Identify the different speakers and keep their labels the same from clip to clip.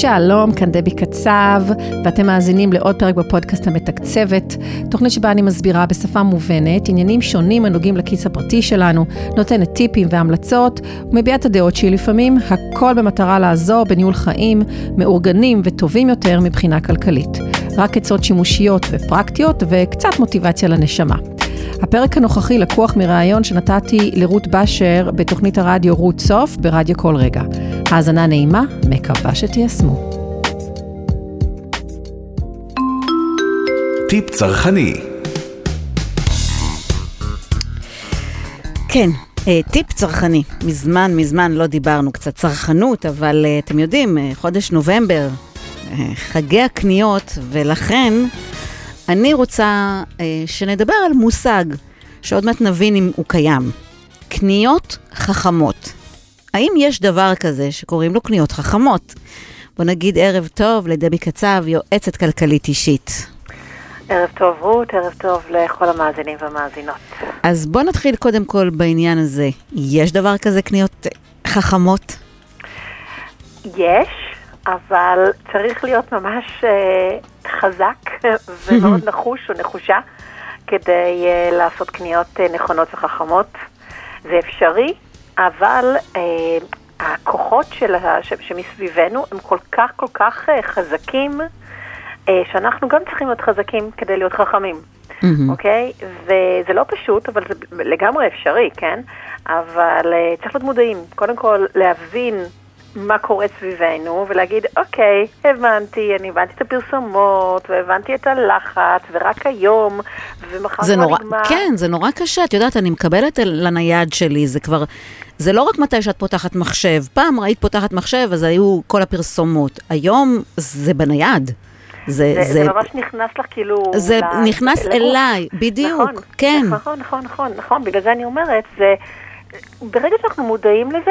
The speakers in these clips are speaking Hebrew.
Speaker 1: שלום, כאן דבי קצב, ואתם מאזינים לעוד פרק בפודקאסט המתקצבת, תוכנית שבה אני מסבירה בשפה מובנת עניינים שונים הנוגעים לכיס הפרטי שלנו, נותנת טיפים והמלצות, ומביעה את הדעות שלי לפעמים, הכל במטרה לעזור בניהול חיים מאורגנים וטובים יותר מבחינה כלכלית. רק עצות שימושיות ופרקטיות וקצת מוטיבציה לנשמה. הפרק הנוכחי לקוח מראיון שנתתי לרות באשר בתוכנית הרדיו רות סוף ברדיו כל רגע. האזנה נעימה, מקווה שתיישמו.
Speaker 2: טיפ צרכני
Speaker 3: כן, אה, טיפ צרכני. מזמן, מזמן לא דיברנו קצת צרכנות, אבל אה, אתם יודעים, אה, חודש נובמבר, חגי הקניות, ולכן אני רוצה שנדבר על מושג שעוד מעט נבין אם הוא קיים. קניות חכמות. האם יש דבר כזה שקוראים לו קניות חכמות? בוא נגיד ערב טוב לדבי קצב, יועצת כלכלית אישית.
Speaker 4: ערב טוב רות, ערב טוב לכל המאזינים והמאזינות.
Speaker 3: אז בוא נתחיל קודם כל בעניין הזה. יש דבר כזה קניות חכמות?
Speaker 4: יש, אבל צריך להיות ממש uh, חזק ומאוד נחוש או נחושה כדי uh, לעשות קניות uh, נכונות וחכמות. זה אפשרי, אבל uh, הכוחות של, ש, שמסביבנו הם כל כך כל כך uh, חזקים, uh, שאנחנו גם צריכים להיות חזקים כדי להיות חכמים. אוקיי? Mm-hmm. Okay? וזה לא פשוט, אבל זה לגמרי אפשרי, כן? אבל uh, צריך להיות מודעים. קודם כל, להבין מה קורה סביבנו, ולהגיד, אוקיי, הבנתי, אני הבנתי את הפרסומות, והבנתי את הלחץ, ורק היום, ומחר כבר
Speaker 3: נורא,
Speaker 4: נגמר.
Speaker 3: כן, זה נורא קשה. את יודעת, אני מקבלת לנייד שלי, זה כבר... זה לא רק מתי שאת פותחת מחשב. פעם ראית פותחת מחשב, אז היו כל הפרסומות. היום זה בנייד.
Speaker 4: זה, זה, זה ממש נכנס לך כאילו...
Speaker 3: זה לה, נכנס לגוף. אליי, בדיוק,
Speaker 4: נכון,
Speaker 3: כן.
Speaker 4: נכון, נכון, נכון, נכון, בגלל זה אני אומרת, זה... ברגע שאנחנו מודעים לזה,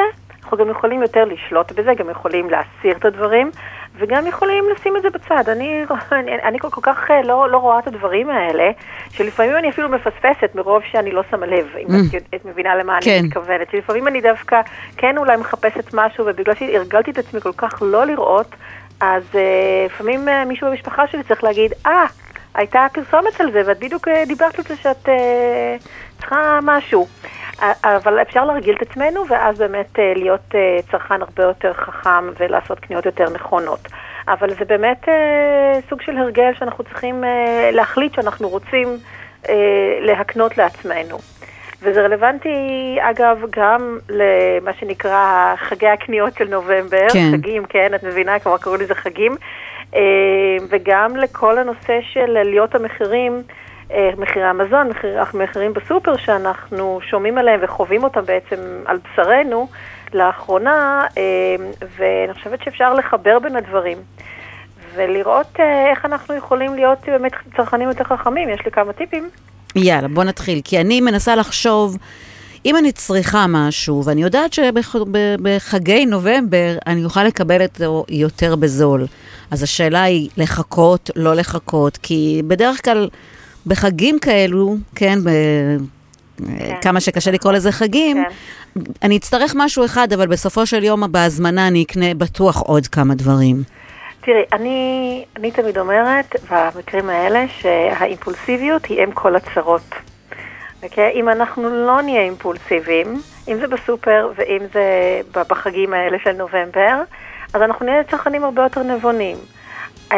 Speaker 4: אנחנו גם יכולים יותר לשלוט בזה, גם יכולים להסיר את הדברים, וגם יכולים לשים את זה בצד. אני, אני, אני כל, כל כך לא, לא רואה את הדברים האלה, שלפעמים אני אפילו מפספסת מרוב שאני לא שמה לב, אם mm. את, את מבינה למה כן. אני מתכוונת. שלפעמים אני דווקא כן אולי מחפשת משהו, ובגלל שהרגלתי את עצמי כל כך לא לראות, אז uh, לפעמים uh, מישהו במשפחה שלי צריך להגיד, אה, ah, הייתה פרסומת על זה, ואת בדיוק uh, דיברת על זה שאת uh, צריכה משהו. אבל אפשר להרגיל את עצמנו, ואז באמת uh, להיות uh, צרכן הרבה יותר חכם ולעשות קניות יותר נכונות. אבל זה באמת uh, סוג של הרגל שאנחנו צריכים uh, להחליט שאנחנו רוצים uh, להקנות לעצמנו. וזה רלוונטי, אגב, גם למה שנקרא חגי הקניות של נובמבר,
Speaker 3: כן.
Speaker 4: חגים, כן, את מבינה, כבר קראו לזה חגים, וגם לכל הנושא של עליות המחירים. מחירי המזון, מחיר, מחירים בסופר שאנחנו שומעים עליהם וחווים אותם בעצם על בשרנו לאחרונה, ואני חושבת שאפשר לחבר בין הדברים. ולראות איך אנחנו יכולים להיות באמת צרכנים יותר חכמים. יש לי כמה טיפים.
Speaker 3: יאללה, בוא נתחיל. כי אני מנסה לחשוב, אם אני צריכה משהו, ואני יודעת שבחגי נובמבר אני אוכל לקבל את זה יותר בזול, אז השאלה היא לחכות, לא לחכות, כי בדרך כלל בחגים כאלו, כן, ב... כן. כמה שקשה לקרוא לזה חגים, כן. אני אצטרך משהו אחד, אבל בסופו של יום בהזמנה אני אקנה בטוח עוד כמה דברים.
Speaker 4: תראי, אני, אני תמיד אומרת במקרים האלה שהאימפולסיביות היא אם כל הצרות. Okay? אוקיי? אם אנחנו לא נהיה אימפולסיביים, אם זה בסופר ואם זה בחגים האלה של נובמבר, אז אנחנו נהיה צרכנים הרבה יותר נבונים. Uh,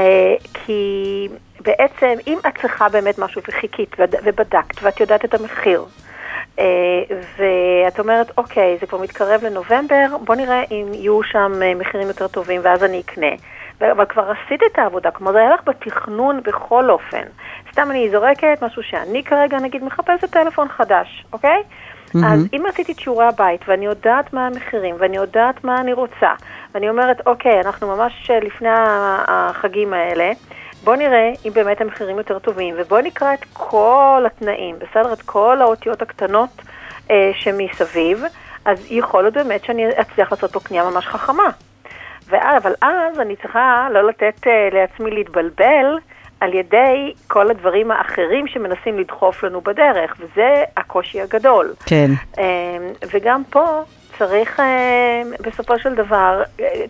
Speaker 4: כי בעצם, אם את צריכה באמת משהו וחיכית ובדקת ואת יודעת את המחיר, uh, ואת אומרת, אוקיי, זה כבר מתקרב לנובמבר, בוא נראה אם יהיו שם מחירים יותר טובים ואז אני אקנה. אבל כבר עשית את העבודה, כלומר זה היה לך בתכנון בכל אופן. סתם אני זורקת משהו שאני כרגע נגיד מחפשת טלפון חדש, אוקיי? Mm-hmm. אז אם עשיתי את שיעורי הבית ואני יודעת מה המחירים ואני יודעת מה אני רוצה ואני אומרת, אוקיי, אנחנו ממש לפני החגים האלה, בוא נראה אם באמת המחירים יותר טובים ובוא נקרא את כל התנאים, בסדר? את כל האותיות הקטנות אה, שמסביב, אז יכול להיות באמת שאני אצליח לעשות פה קנייה ממש חכמה. אבל אז אני צריכה לא לתת uh, לעצמי להתבלבל על ידי כל הדברים האחרים שמנסים לדחוף לנו בדרך, וזה הקושי הגדול.
Speaker 3: כן.
Speaker 4: Um, וגם פה צריך אה, בסופו של דבר אה,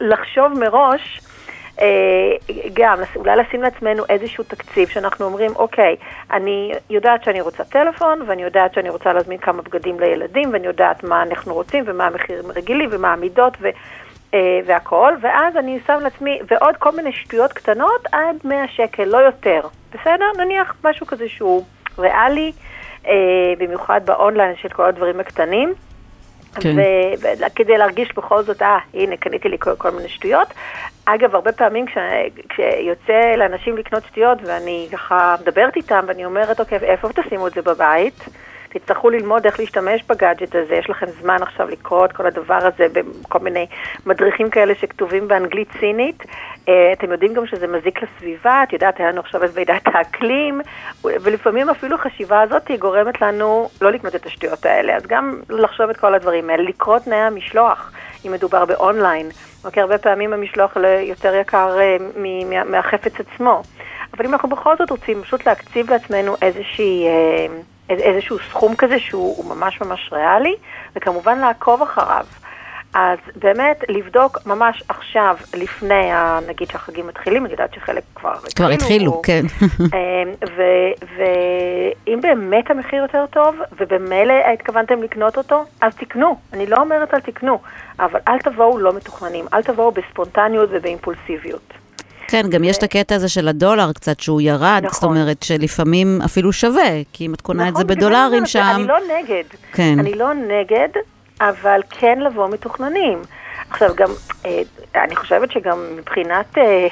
Speaker 4: לחשוב מראש, אה, גם אולי לשים לעצמנו איזשהו תקציב שאנחנו אומרים, אוקיי, אני יודעת שאני רוצה טלפון, ואני יודעת שאני רוצה להזמין כמה בגדים לילדים, ואני יודעת מה אנחנו רוצים, ומה המחירים הרגילים, ומה המידות, ו... אה, והכל, ואז אני שם לעצמי, ועוד כל מיני שטויות קטנות עד 100 שקל, לא יותר. בסדר? נניח משהו כזה שהוא ריאלי, אה, במיוחד באונליין של כל הדברים הקטנים. כן. וכדי להרגיש בכל זאת, אה, הנה, קניתי לי כל, כל מיני שטויות. אגב, הרבה פעמים כש, כשיוצא לאנשים לקנות שטויות, ואני ככה מדברת איתם, ואני אומרת, אוקיי, איפה תשימו את זה בבית? תצטרכו ללמוד איך להשתמש בגאדג'ט הזה, יש לכם זמן עכשיו לקרוא את כל הדבר הזה בכל מיני מדריכים כאלה שכתובים באנגלית סינית. אה, אתם יודעים גם שזה מזיק לסביבה, את יודעת, היה לנו עכשיו את ועידת האקלים, ולפעמים אפילו החשיבה הזאת גורמת לנו לא לקנות את השטויות האלה, אז גם לחשוב את כל הדברים האלה, לקרוא תנאי המשלוח, אם מדובר באונליין. אוקיי, הרבה פעמים המשלוח יותר יקר אה, מהחפץ עצמו. אבל אם אנחנו בכל זאת רוצים פשוט להקציב לעצמנו איזושהי... איזשהו סכום כזה שהוא ממש ממש ריאלי, וכמובן לעקוב אחריו. אז באמת לבדוק ממש עכשיו, לפני, ה, נגיד שהחגים מתחילים, אני יודעת שחלק כבר
Speaker 3: התחילו. כבר התחילו, כן.
Speaker 4: אמ, ואם באמת המחיר יותר טוב, ובמילא התכוונתם לקנות אותו, אז תקנו. אני לא אומרת אל תקנו, אבל אל תבואו לא מתוכננים, אל תבואו בספונטניות ובאימפולסיביות.
Speaker 3: כן, גם יש את הקטע הזה של הדולר קצת, שהוא ירד, נכון. זאת אומרת שלפעמים אפילו שווה, כי אם את קונה נכון, את זה נכון, בדולרים שם...
Speaker 4: אני לא נגד. כן. אני לא נגד, אבל כן לבוא מתוכננים. עכשיו גם, אה, אני חושבת שגם מבחינת אה,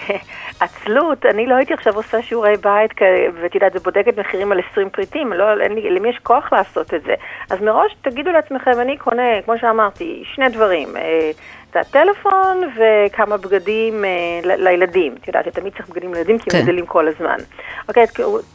Speaker 4: עצלות, אני לא הייתי עכשיו עושה שיעורי בית, ואת יודעת, זה בודקת מחירים על 20 פריטים, לא, אין לי, למי יש כוח לעשות את זה? אז מראש תגידו לעצמכם, אני קונה, כמו שאמרתי, שני דברים. אה, את הטלפון וכמה בגדים אה, לילדים. את יודעת, תמיד צריך בגדים לילדים כי הם כן. גדלים כל הזמן. אוקיי,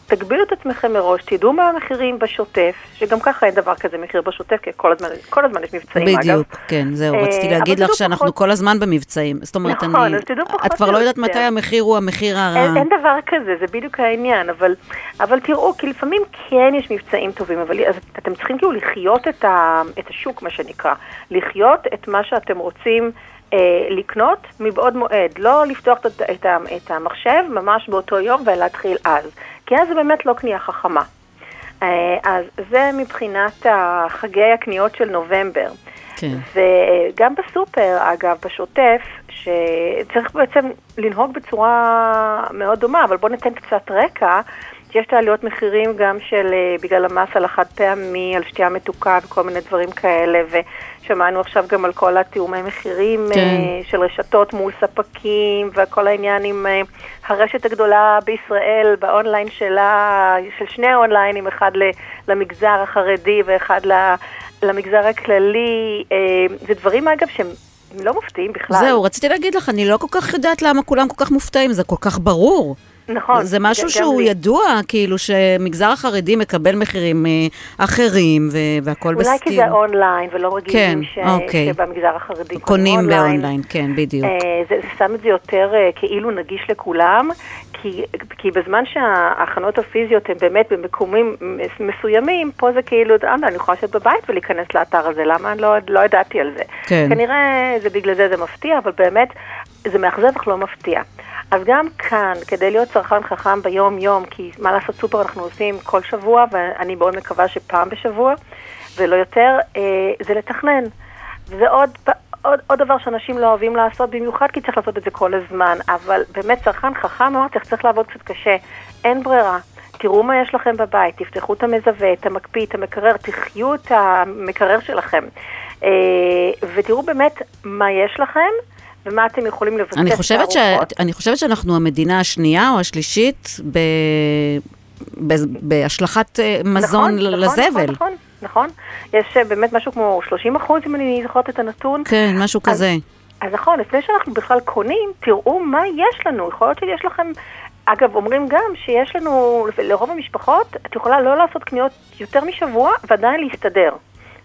Speaker 4: תגבילו את עצמכם מראש, תדעו מה המחירים בשוטף, שגם ככה אין דבר כזה מחיר בשוטף, כי כל הזמן, כל הזמן יש מבצעים,
Speaker 3: בדיוק, אגב. בדיוק, כן, זהו, אה, רציתי להגיד לך שאנחנו פחות... כל הזמן במבצעים. זאת אומרת,
Speaker 4: נכון, אני... אז תדעו פחות
Speaker 3: את כבר לא יודעת מתי המחיר הוא המחיר הרע.
Speaker 4: אין, אין דבר כזה, זה בדיוק העניין, אבל, אבל תראו, כי לפעמים כן יש מבצעים טובים, אבל אז אתם צריכים כאילו לחיות את, ה, את השוק, מה שנקרא. לחיות את מה שאתם רוצים. אה, לקנות מבעוד מועד, לא לפתוח את, את, את המחשב ממש באותו יום ולהתחיל אז, כי אז זה באמת לא קנייה חכמה. אה, אז זה מבחינת חגי הקניות של נובמבר. כן. וגם בסופר, אגב, בשוטף, שצריך בעצם לנהוג בצורה מאוד דומה, אבל בואו ניתן קצת רקע. יש את העליות מחירים גם של, אה, בגלל המס על החד פעמי, על שתייה מתוקה וכל מיני דברים כאלה, ושמענו עכשיו גם על כל התיאומי מחירים כן. uh, של רשתות מול ספקים, וכל העניין עם uh, הרשת הגדולה בישראל, באונליין שלה, של שני אונליינים, אחד למגזר החרדי ואחד למגזר הכללי. אה, זה דברים, אגב, שהם... לא מופתעים בכלל.
Speaker 3: זהו, רציתי להגיד לך, אני לא כל כך יודעת למה כולם כל כך מופתעים, זה כל כך ברור.
Speaker 4: נכון.
Speaker 3: זה משהו שהוא לי. ידוע, כאילו שמגזר החרדי מקבל מחירים אה, אחרים והכל בסתר.
Speaker 4: אולי כי זה אונליין ולא רגילים כן, ש... אוקיי. שבמגזר החרדי
Speaker 3: קונים אונליין. באונליין, כן, בדיוק. אה,
Speaker 4: זה, זה שם את זה יותר אה, כאילו נגיש לכולם, כי, כי בזמן שההכנות הפיזיות הן באמת במקומים מסוימים, פה זה כאילו, אה, אני יכולה לשבת בבית ולהיכנס לאתר הזה, למה אני לא, לא ידעתי על זה? כן. כנראה זה בגלל זה זה מפתיע, אבל באמת זה מאכזב אך לא מפתיע. אז גם כאן, כדי להיות צרכן חכם ביום-יום, כי מה לעשות סופר אנחנו עושים כל שבוע, ואני מאוד מקווה שפעם בשבוע, ולא יותר, אה, זה לתכנן. וזה עוד, עוד, עוד דבר שאנשים לא אוהבים לעשות, במיוחד כי צריך לעשות את זה כל הזמן, אבל באמת צרכן חכם מאוד צריך, צריך לעבוד קצת קשה. אין ברירה. תראו מה יש לכם בבית, תפתחו את המזווה, את המקפיא, את המקרר, תחיו את המקרר שלכם. אה, ותראו באמת מה יש לכם, ומה אתם יכולים לבצע
Speaker 3: אני חושבת, ש... אני חושבת שאנחנו המדינה השנייה או השלישית ב... ב... בהשלכת אה, מזון נכון, לזבל. נכון,
Speaker 4: נכון, נכון. יש אה, באמת משהו כמו 30 אחוז, אם אני זוכרת את הנתון.
Speaker 3: כן, משהו אז, כזה.
Speaker 4: אז נכון, לפני שאנחנו בכלל קונים, תראו מה יש לנו. יכול להיות שיש לכם... אגב, אומרים גם שיש לנו, לרוב המשפחות, את יכולה לא לעשות קניות יותר משבוע ועדיין להסתדר.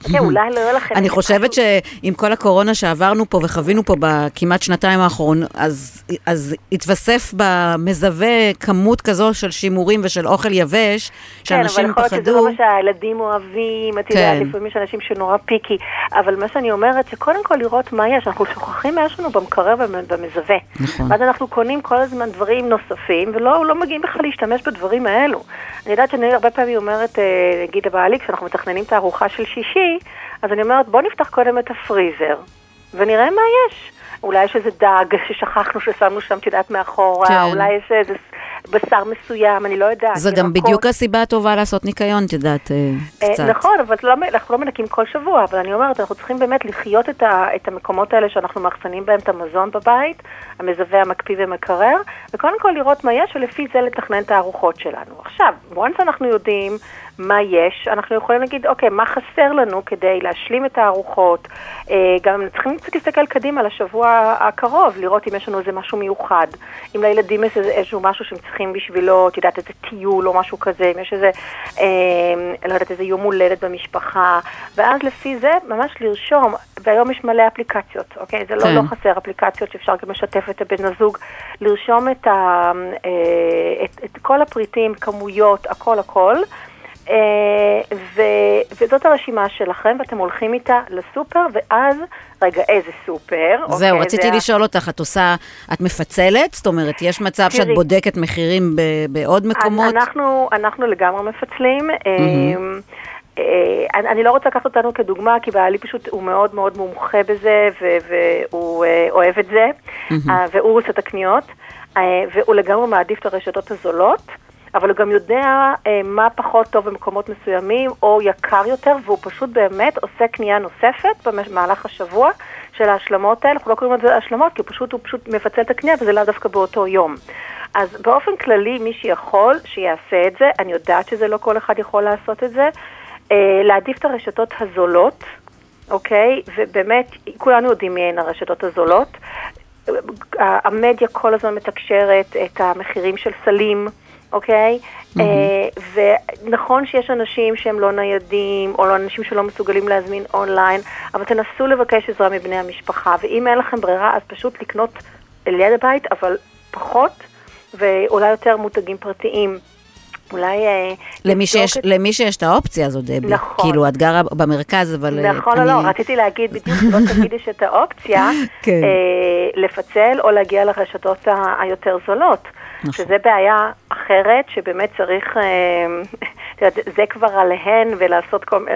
Speaker 4: כן, אולי לא יהיה לכם...
Speaker 3: אני חושבת שעם כל הקורונה שעברנו פה וחווינו פה בכמעט שנתיים האחרונות, אז, אז התווסף במזווה כמות כזו של שימורים ושל אוכל יבש, שאנשים
Speaker 4: כן, אבל יכול להיות שזה
Speaker 3: פחדו.
Speaker 4: לא מה שהילדים אוהבים, את
Speaker 3: כן.
Speaker 4: יודעת, לפעמים יש אנשים שנורא פיקי, אבל מה שאני אומרת, שקודם כל לראות מה יש, אנחנו שוכחים מה יש לנו במקרר ובמזווה.
Speaker 3: נכון.
Speaker 4: ואז אנחנו קונים כל הזמן דברים נוספים, ולא לא מגיעים בכלל להשתמש בדברים האלו. אני יודעת שאני הרבה פעמים אומרת, אה, נגיד לבעלי, כשאנחנו מתכננים את הארוחה של שישי, אז אני אומרת, בוא נפתח קודם את הפריזר, ונראה מה יש. אולי יש איזה דג ששכחנו ששמנו שם, את יודעת, מאחורה,
Speaker 3: כן.
Speaker 4: אולי יש איזה בשר מסוים, אני לא יודעת.
Speaker 3: זו גם
Speaker 4: ירקות.
Speaker 3: בדיוק הסיבה הטובה לעשות ניקיון, את יודעת, אה,
Speaker 4: אה,
Speaker 3: קצת.
Speaker 4: נכון, אבל לא, אנחנו לא מנקים כל שבוע, אבל אני אומרת, אנחנו צריכים באמת לחיות את, ה, את המקומות האלה שאנחנו מאחסנים בהם את המזון בבית, המזווה, המקפיא ומקרר, וקודם כל לראות מה יש, ולפי זה לתכנן את הארוחות שלנו. עכשיו, once אנחנו יודעים מה יש, אנחנו יכולים להגיד, אוקיי, מה חסר לנו כדי להשלים את הארוחות, אה, גם צריכים קצת להסתכל קדימה לשבוע הקרוב, לראות אם יש לנו איזה משהו מיוחד, אם לילדים יש איזה, איזשהו משהו שהם צריכים בשבילו, את יודעת, איזה טיול או משהו כזה, אם יש איזה, אה, לא יודעת, איזה יום הולדת במשפחה, ואז לפי זה ממש לרשום, והיום יש מלא אפליקציות, אוקיי? זה לא,
Speaker 3: כן.
Speaker 4: לא חסר אפליקציות שאפשר גם לשתף את הבן הזוג, לרשום את, ה, אה, את, את כל הפריטים, כמויות, הכל הכל. אה, ו, וזאת הרשימה שלכם, ואתם הולכים איתה לסופר, ואז, רגע, איזה סופר?
Speaker 3: זהו,
Speaker 4: אוקיי,
Speaker 3: רציתי
Speaker 4: זה
Speaker 3: לשאול אותך, את עושה, את מפצלת? זאת אומרת, יש מצב שאת
Speaker 4: תראי.
Speaker 3: בודקת מחירים ב- בעוד מקומות?
Speaker 4: אנחנו, אנחנו לגמרי מפצלים. אה, אני, אני לא רוצה לקחת אותנו כדוגמה, כי בעלי פשוט הוא מאוד מאוד מומחה בזה, והוא אוהב את זה, והוא עושה את הקניות, והוא לגמרי מעדיף את הרשתות הזולות. אבל הוא גם יודע אה, מה פחות טוב במקומות מסוימים, או יקר יותר, והוא פשוט באמת עושה קנייה נוספת במהלך השבוע של ההשלמות האלה. אנחנו לא קוראים לזה השלמות, כי פשוט, הוא פשוט מפצל את הקנייה, וזה לאו דווקא באותו יום. אז באופן כללי, מי שיכול, שיעשה את זה. אני יודעת שזה לא כל אחד יכול לעשות את זה. אה, להעדיף את הרשתות הזולות, אוקיי? ובאמת, כולנו יודעים מי הן הרשתות הזולות. המדיה כל הזמן מתקשרת את המחירים של סלים, אוקיי? אה, ונכון שיש אנשים שהם לא ניידים, או לא אנשים שלא מסוגלים להזמין אונליין, אבל תנסו לבקש עזרה מבני המשפחה, ואם אין לכם ברירה, אז פשוט לקנות ליד הבית, אבל פחות, ואולי יותר מותגים פרטיים. אולי... אה,
Speaker 3: למי שיש,
Speaker 4: את-
Speaker 3: למי שיש את האופציה הזאת, דבי.
Speaker 4: נכון.
Speaker 3: כאילו, את גרה במרכז, אבל... אה,
Speaker 4: נכון,
Speaker 3: אני...
Speaker 4: לא, לא, רציתי להגיד בדיוק שלא תמיד יש את האופציה
Speaker 3: כן.
Speaker 4: אה, לפצל או להגיע לרשתות ה- היותר זולות.
Speaker 3: נכון.
Speaker 4: שזה בעיה אחרת, שבאמת צריך, אה, זה כבר עליהן ולעשות כל-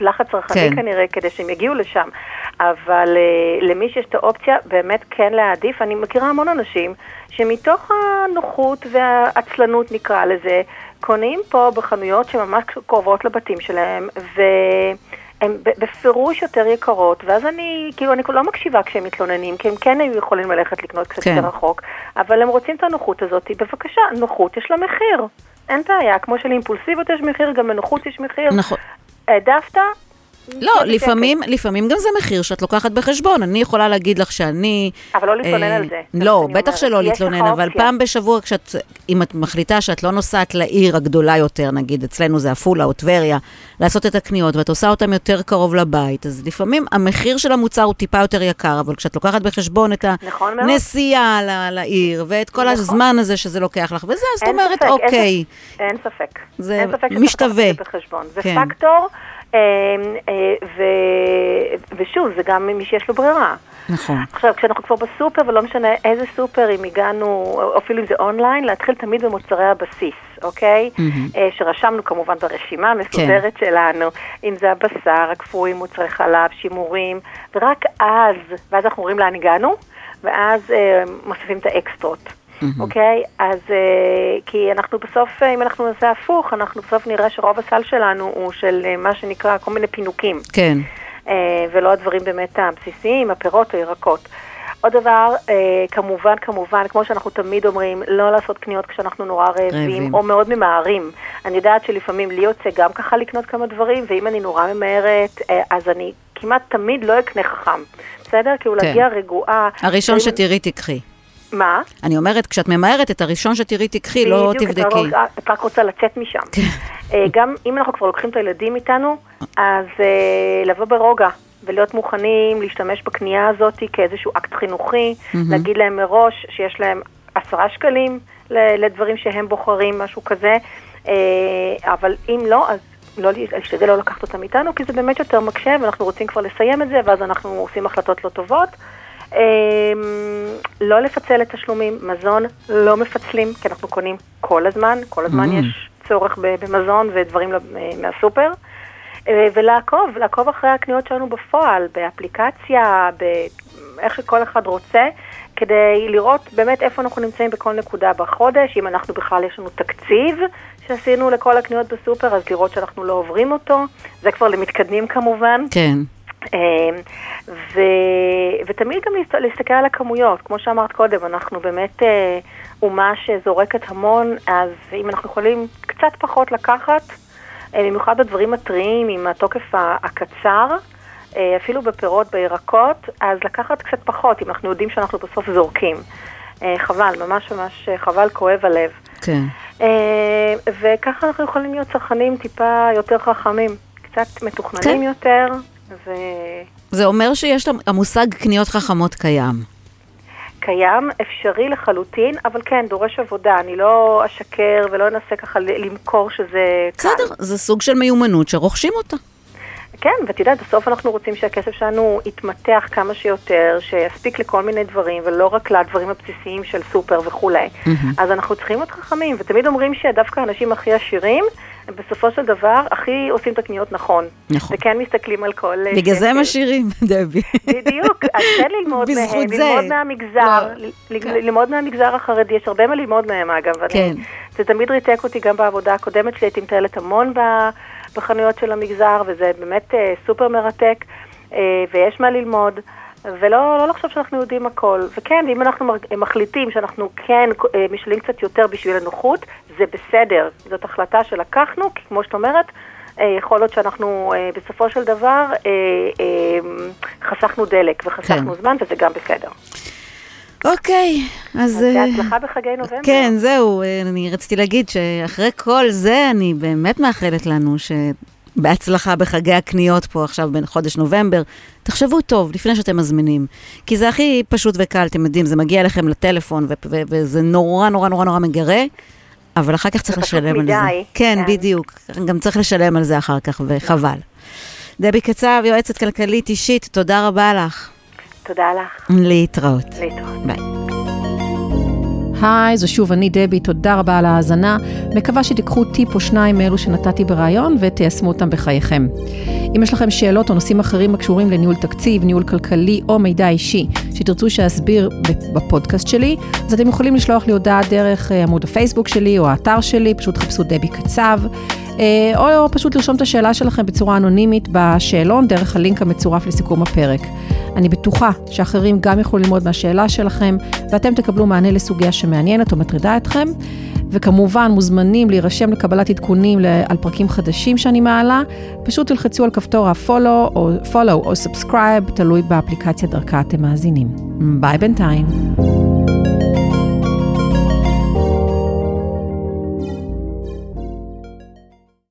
Speaker 4: לחץ צרכני
Speaker 3: כן.
Speaker 4: כנראה כדי שהם יגיעו לשם. אבל אה, למי שיש את האופציה, באמת כן להעדיף. אני מכירה המון אנשים שמתוך הנוחות והעצלנות נקרא לזה, קונים פה בחנויות שממש קרובות לבתים שלהם, והן בפירוש יותר יקרות, ואז אני, כאילו, אני לא מקשיבה כשהם מתלוננים, כי הם כן היו יכולים ללכת לקנות קצת
Speaker 3: כן.
Speaker 4: יותר רחוק, אבל הם רוצים את הנוחות הזאת, בבקשה, נוחות יש לה מחיר. אין בעיה, כמו שלאימפולסיביות יש מחיר, גם לנוחות יש מחיר.
Speaker 3: נכון.
Speaker 4: העדפת?
Speaker 3: לא,
Speaker 4: בשקט.
Speaker 3: לפעמים, לפעמים גם זה מחיר שאת לוקחת בחשבון. אני יכולה להגיד לך שאני...
Speaker 4: אבל לא להתלונן
Speaker 3: אה,
Speaker 4: על זה.
Speaker 3: לא, בטח. שלא להתלונן, אבל
Speaker 4: אופציה.
Speaker 3: פעם בשבוע, כשאת, אם את מחליטה שאת לא נוסעת לעיר הגדולה יותר, נגיד אצלנו זה עפולה או טבריה, לעשות את הקניות, ואת עושה אותן יותר קרוב לבית, אז לפעמים המחיר של המוצר הוא טיפה יותר יקר, אבל כשאת לוקחת בחשבון את
Speaker 4: נכון.
Speaker 3: הנסיעה לעיר, ואת כל
Speaker 4: נכון.
Speaker 3: הזמן הזה שזה לוקח לך, וזה, אז את
Speaker 4: אין
Speaker 3: אומרת,
Speaker 4: ספק, אין
Speaker 3: אוקיי.
Speaker 4: ספק, אין ספק.
Speaker 3: זה
Speaker 4: אין ספק
Speaker 3: משתווה.
Speaker 4: זה בחשבון. זה
Speaker 3: כן.
Speaker 4: פקטור, ו- ושוב, זה גם מי שיש לו ברירה.
Speaker 3: נכון.
Speaker 4: עכשיו, כשאנחנו כבר בסופר, ולא משנה איזה סופר, אם הגענו, אפילו אם זה אונליין, להתחיל תמיד במוצרי הבסיס, אוקיי? אה, שרשמנו כמובן ברשימה המסודרת שלנו, אם זה הבשר, הקפואים, מוצרי חלב, שימורים, ורק אז, ואז אנחנו רואים לאן הגענו, ואז אה, מוסיפים את האקסטרות. אוקיי? אז אה, כי אנחנו בסוף, אה, אם אנחנו נעשה הפוך, אנחנו בסוף נראה שרוב הסל שלנו הוא של אה, מה שנקרא כל מיני פינוקים.
Speaker 3: כן.
Speaker 4: אה, ולא הדברים באמת הבסיסיים, הפירות או ירקות. עוד דבר, אה, כמובן, כמובן, כמו שאנחנו תמיד אומרים, לא לעשות קניות כשאנחנו נורא רעבים,
Speaker 3: רעבים.
Speaker 4: או מאוד ממהרים. אני יודעת שלפעמים לי יוצא גם ככה לקנות כמה דברים, ואם אני נורא ממהרת, אה, אז אני כמעט תמיד לא אקנה חכם, בסדר? כאילו
Speaker 3: כן.
Speaker 4: להגיע רגועה.
Speaker 3: הראשון שתראי תקחי. מה? אני אומרת, כשאת ממהרת את הראשון שתראי, תקחי, לא תבדקי. בדיוק,
Speaker 4: את רק רוצה לצאת משם. כן. אה, גם אם אנחנו כבר לוקחים את הילדים איתנו, אז אה, לבוא ברוגע. ולהיות מוכנים להשתמש בקנייה הזאת כאיזשהו אקט חינוכי, mm-hmm. להגיד להם מראש שיש להם עשרה שקלים לדברים שהם בוחרים, משהו כזה, אבל אם לא, אז לא, להשתדל לא לקחת אותם איתנו, כי זה באמת יותר מקשה, ואנחנו רוצים כבר לסיים את זה, ואז אנחנו עושים החלטות לא טובות. אמ, לא לפצל את תשלומים, מזון לא מפצלים, כי אנחנו קונים כל הזמן, כל הזמן mm-hmm. יש צורך במזון ודברים מהסופר. אה, ולעקוב, לעקוב אחרי הקניות שלנו בפועל, באפליקציה, באיך שכל אחד רוצה, כדי לראות באמת איפה אנחנו נמצאים בכל נקודה בחודש, אם אנחנו בכלל יש לנו תקציב שעשינו לכל הקניות בסופר, אז לראות שאנחנו לא עוברים אותו, זה כבר למתקדמים כמובן.
Speaker 3: כן.
Speaker 4: אמ, ו, ותמיד גם להסתכל על הכמויות, כמו שאמרת קודם, אנחנו באמת אה, אומה שזורקת המון, אז אם אנחנו יכולים קצת פחות לקחת, אה, במיוחד בדברים הטריים עם התוקף הקצר, אה, אפילו בפירות, בירקות, אז לקחת קצת פחות, אם אנחנו יודעים שאנחנו בסוף זורקים. חבל, ממש ממש חבל, כואב הלב.
Speaker 3: כן.
Speaker 4: וככה אנחנו יכולים להיות צרכנים טיפה יותר חכמים, קצת מתוכננים כן. יותר, ו...
Speaker 3: זה אומר שיש המושג קניות חכמות קיים.
Speaker 4: קיים, אפשרי לחלוטין, אבל כן, דורש עבודה. אני לא אשקר ולא אנסה ככה למכור שזה
Speaker 3: קל. בסדר, זה סוג של מיומנות שרוכשים אותה.
Speaker 4: כן, ואת יודעת, בסוף אנחנו רוצים שהכסף שלנו יתמתח כמה שיותר, שיספיק לכל מיני דברים, ולא רק לדברים הבסיסיים של סופר וכולי. Mm-hmm. אז אנחנו צריכים להיות חכמים, ותמיד אומרים שדווקא האנשים הכי עשירים, בסופו של דבר הכי עושים את הקניות נכון.
Speaker 3: נכון.
Speaker 4: וכן מסתכלים על כל...
Speaker 3: אה, בגלל זה הם עשירים, דבי.
Speaker 4: בדיוק, אז כן ללמוד מהם, זה. ללמוד מהמגזר, לא. כן. ללמוד מהמגזר החרדי, יש הרבה מה ללמוד מהם אגב. כן. זה תמיד ריתק אותי גם בעבודה הקודמת שלי, הייתי מטיילת המון בחנויות של המגזר, וזה באמת אה, סופר מרתק, אה, ויש מה ללמוד. ולא לא לחשוב שאנחנו יודעים הכל. וכן, אם אנחנו מחליטים שאנחנו כן אה, משלים קצת יותר בשביל הנוחות, זה בסדר. זאת החלטה שלקחנו, כי כמו שאת אומרת, יכול להיות שאנחנו בסופו של דבר חסכנו דלק וחסכנו כן. זמן, וזה גם בסדר.
Speaker 3: אוקיי, אז...
Speaker 4: אז בהצלחה בחגי נובמבר.
Speaker 3: כן, זהו, אני רציתי להגיד שאחרי כל זה, אני באמת מאחלת לנו שבהצלחה בחגי הקניות פה עכשיו בחודש נובמבר. תחשבו טוב לפני שאתם מזמינים, כי זה הכי פשוט וקל, אתם יודעים, זה מגיע אליכם לטלפון וזה נורא נורא נורא נורא מגרה. אבל אחר כך צריך לשלם על זה. כן, כן, בדיוק. גם צריך לשלם על זה אחר כך, וחבל. דבי קצב, יועצת כלכלית אישית, תודה רבה לך.
Speaker 4: תודה לך.
Speaker 3: להתראות.
Speaker 4: להתראות. ביי.
Speaker 1: היי, זו שוב אני דבי, תודה רבה על ההאזנה. מקווה שתיקחו טיפ או שניים מאלו שנתתי בריאיון ותיישמו אותם בחייכם. אם יש לכם שאלות או נושאים אחרים הקשורים לניהול תקציב, ניהול כלכלי או מידע אישי שתרצו שאסביר בפודקאסט שלי, אז אתם יכולים לשלוח לי הודעה דרך אה, עמוד הפייסבוק שלי או האתר שלי, פשוט חפשו דבי קצב. אה, או פשוט לרשום את השאלה שלכם בצורה אנונימית בשאלון דרך הלינק המצורף לסיכום הפרק. אני בטוחה שאחרים גם יוכלו ללמוד מהשאלה שלכם, ואתם תקבלו מענה לסוגיה שמעניינת או מטרידה אתכם. וכמובן מוזמנים להירשם לקבלת עדכונים על פרקים חדשים שאני מעלה, פשוט תלחצו על כפתור ה-follow או, follow או subscribe, תלוי באפליקציה דרכה אתם מאזינים. ביי בינתיים.